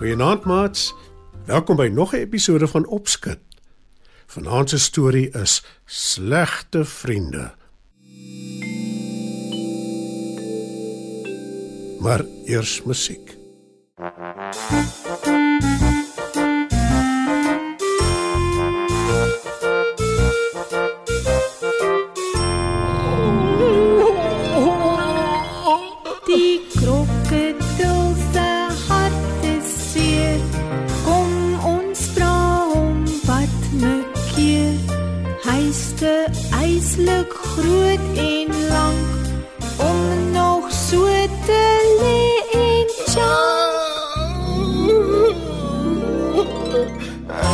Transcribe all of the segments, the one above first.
Goeienaand maats. Welkom by nog 'n episode van Opskud. Vanaand se storie is Slegte vriende. Maar eers musiek. Die Hy's te eislik groot en lank om nog so te lê en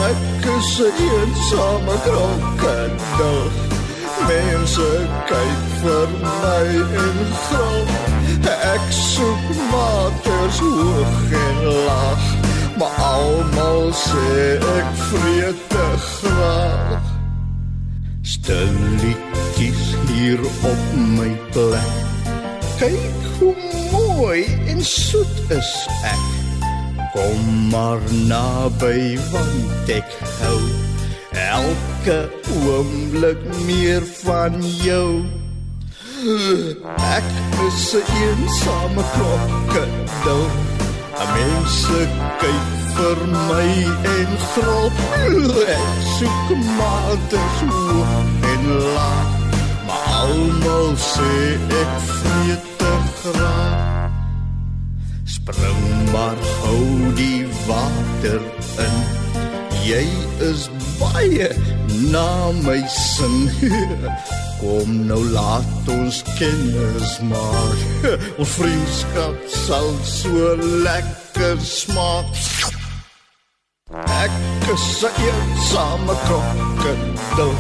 Ek is 'n eensame krokodil. Mense kyk vir my en grap. Ek soek maters hoog en laag, maar almal sê ek vreet te graag. Stilletjies hier op my plek. Kyk hoe mooi en soet is ek. Kom maar naby want ek hou elke oomblik meer van jou. Ek is 'n eensame krokodil. Mense kyk vir my en grop. Ek soek maters hoog en laag, maar almal sê ek vreet te graag. Spring maar hou die water in. Jy is baie na my sin. Kom nou laat ons kennis maak. Ons vriendskap sal so lekker smaak. Ek is 'n eensame krokodil.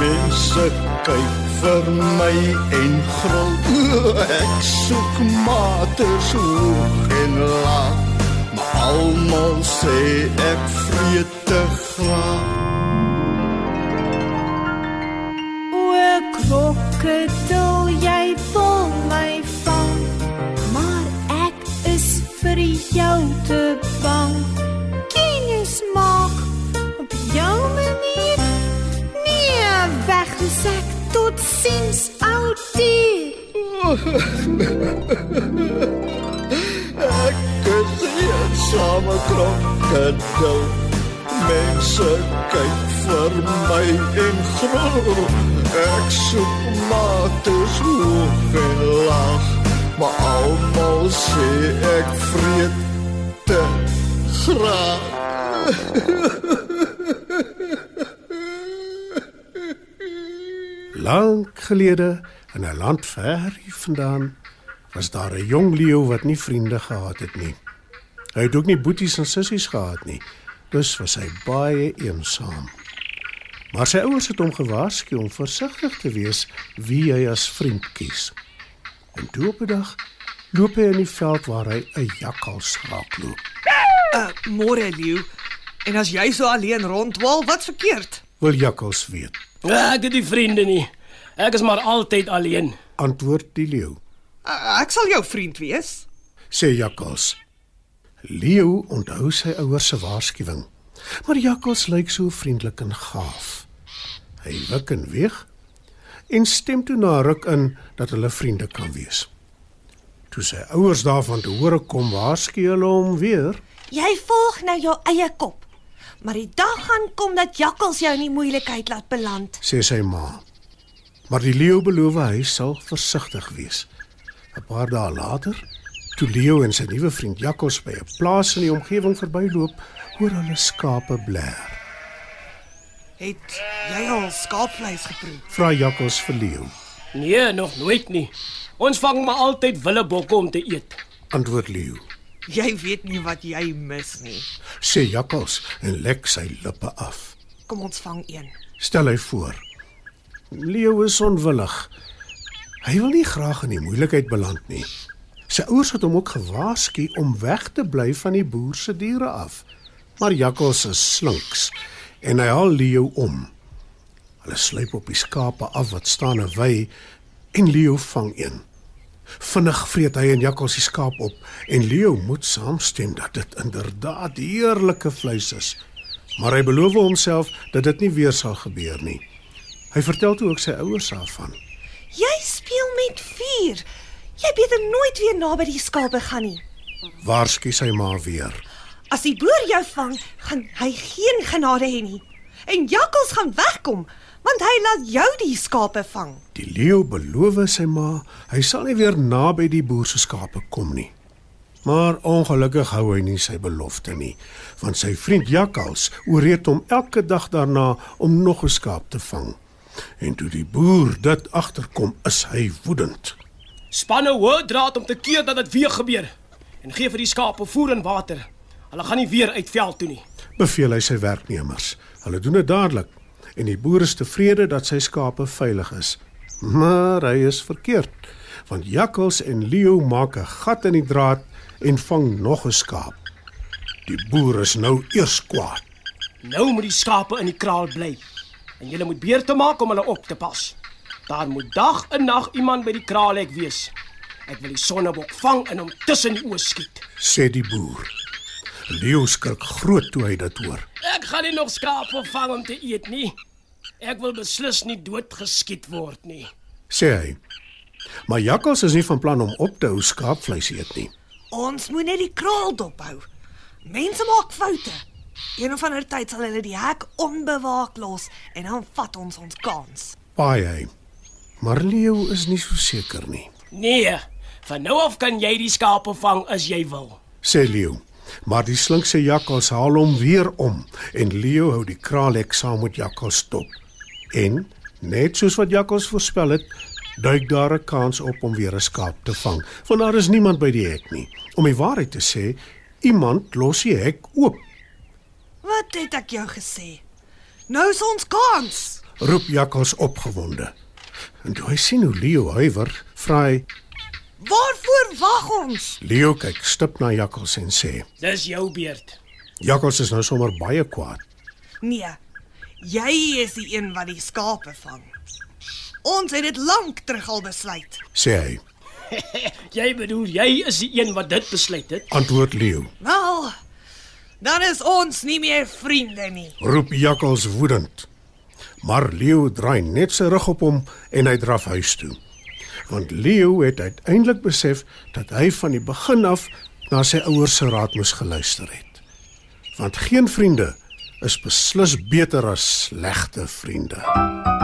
Mense kyk vir my en gril. Ek soek maters hoog en laag, maar almal sê ek vreet te graag. Krokodil, jy wil my vang, maar ek is vir jou te bang. Kennis maak op jou manier. Nee, weg is ek tot sins oud dier. Ek is 'n eensame krokodil. Mense kyk vir my en gril. Ek soek maters hoog en laag, maar almal sê ek vreet te graag. Lank gelede in 'n land ver hier vandaan was daar 'n jong leeu wat nie vriende gehad het nie. Hy het ook nie boeties en sissies gehad nie. Dus was hy baie eensaam. Maar sy ouers het hom gewaarsku om versigtig te wees wie hy as vriend kies. En toe op 'n dag loop hy in die veld waar hy 'n jakkals raakloop. Uh, môre leeu. En as jy so alleen rondwal, wat verkeerd? Wil jakkals weet, Ja, Ek het nie vriende nie. Ek is maar altyd alleen. antwoord die leeu. Uh, ek sal jou vriend wees. sê jakkals. Leeu onthou sy ouers se waarskuwing. Maar jakkals lyk so vriendelik en gaaf. Hy wik en weeg en stem toe na ruk in dat hulle vriende kan wees. Toe sy ouers daarvan te hore kom, waarsku hulle hom weer. Jy volg nou jou eie kop. Maar die dag gaan kom dat jakkals jou in die moeilikheid laat beland. sê sy ma. Maar die leeu beloof hy sal versigtig wees. 'n Paar dae later, toe leeu en sy nuwe vriend jakkals by 'n plaas in die omgewing verbyloop, hoor hulle skape bler. Het jy al skaapvleis geproe? Vra Jakkals vir Leo. Nee, nog nooit nie. Ons vang maar altyd willebokke om te eet. Antwoord Leo. Jy weet nie wat jy mis nie. Sê Jakkals en lek sy lippe af. Kom ons vang een. Stel hy voor. Leo is onwillig. Hy wil nie graag in die moeilikheid beland nie. Sy ouers het hom ook gewaarsku om weg te bly van die boer se diere af. Maar Jakkals is slinks en hy haal Leo om. Hulle sluip op die skape af wat staan en wy en Leo vang een. Vinnig vreet hy en Jakkals die skaap op en Leo moet saamstem dat dit inderdaad heerlike vleis is. Maar hy beloof homself dat dit nie weer sal gebeur nie. Hy vertel toe ook sy ouers daarvan. Jy speel met vuur. Jy beter nooit weer naby die skape gaan nie. Waarsku sy ma weer. As die boer jou vang, gaan hy geen genade hê nie. En jakkals gaan wegkom, want hy laat jou die skape vang. Die leeu beloof sy ma hy sal nie weer naby die boer se skape kom nie. Maar ongelukkig hou hy nie sy belofte nie, want sy vriend Jakkals ooreed hom elke dag daarna om nog 'n skaap te vang. En toe die boer dit agterkom, is hy woedend. Spanne hoëdraad om te keer dat dit weer gebeur en gee vir die skape voer en water. Hulle gaan nie weer uit veld toe nie. Beveel hy sy werknemers. Hulle doen dit dadelik en die boer is tevrede dat sy skape veilig is. Maar hy is verkeerd, want Jakkals en Leo maak 'n gat in die draad en vang nog 'n skaap. Die boer is nou eers kwaad. Nou moet die skape in die kraal bly. En jy moet beurte maak om hulle op te pas. Daar moet dag en nag iemand by die kraalhek wees. Ek wil die sonnebok vang en hom tussen die oë skiet. sê die boer. Leo skrik groot toe hy dit hoor. Ek gaan nie nog skape vang om te eet nie. Ek wil beslis nie doodgeskiet word nie. sê hy. Maar Jakkals is nie van plan om op te hou skaapvleis eet nie. Ons moet net die kraal dophou. Mense maak foute. Een of ander tyd sal hulle die hek onbewaak los en dan vat ons ons kans. Paai hy. Maar Leo is nie so seker nie, Nee, van nou af kan jy die skape vang as jy wil. sê Leo. Maar die slinkse Jakkals haal hom weer om en Leo hou die kraalhek saam met Jakkals dop. En net soos wat Jakkals voorspel het, duik daar 'n kans op om weer 'n skaap te vang. Want daar is niemand by die hek nie. Om die waarheid te sê, iemand los die hek oop. Wat het ek jou gesê? Nou is ons kans. roep Jakkals opgewonde. En toe hy sien hoe Leo huiwer, vra hy: Waarvoor wag ons? Leo kyk stip na Jakkals en sê: Dis jou beurt. Jakkals is nou sommer baie kwaad. Nee. Jy is die een wat die skape vang. Ons het dit lank terug al besluit. sê hy. Jy bedoel jy is die een wat dit besluit het? Antwoord Leo. Wel, dan is ons nie meer vriende nie. Roep Jakkals woedend. Maar Leo draai net sy rug op hom en hy draf huis toe. Want Leo het uiteindelik besef dat hy van die begin af na sy ouers se raad moes geluister het. Want geen vriende is beslis beter as slegte vriende.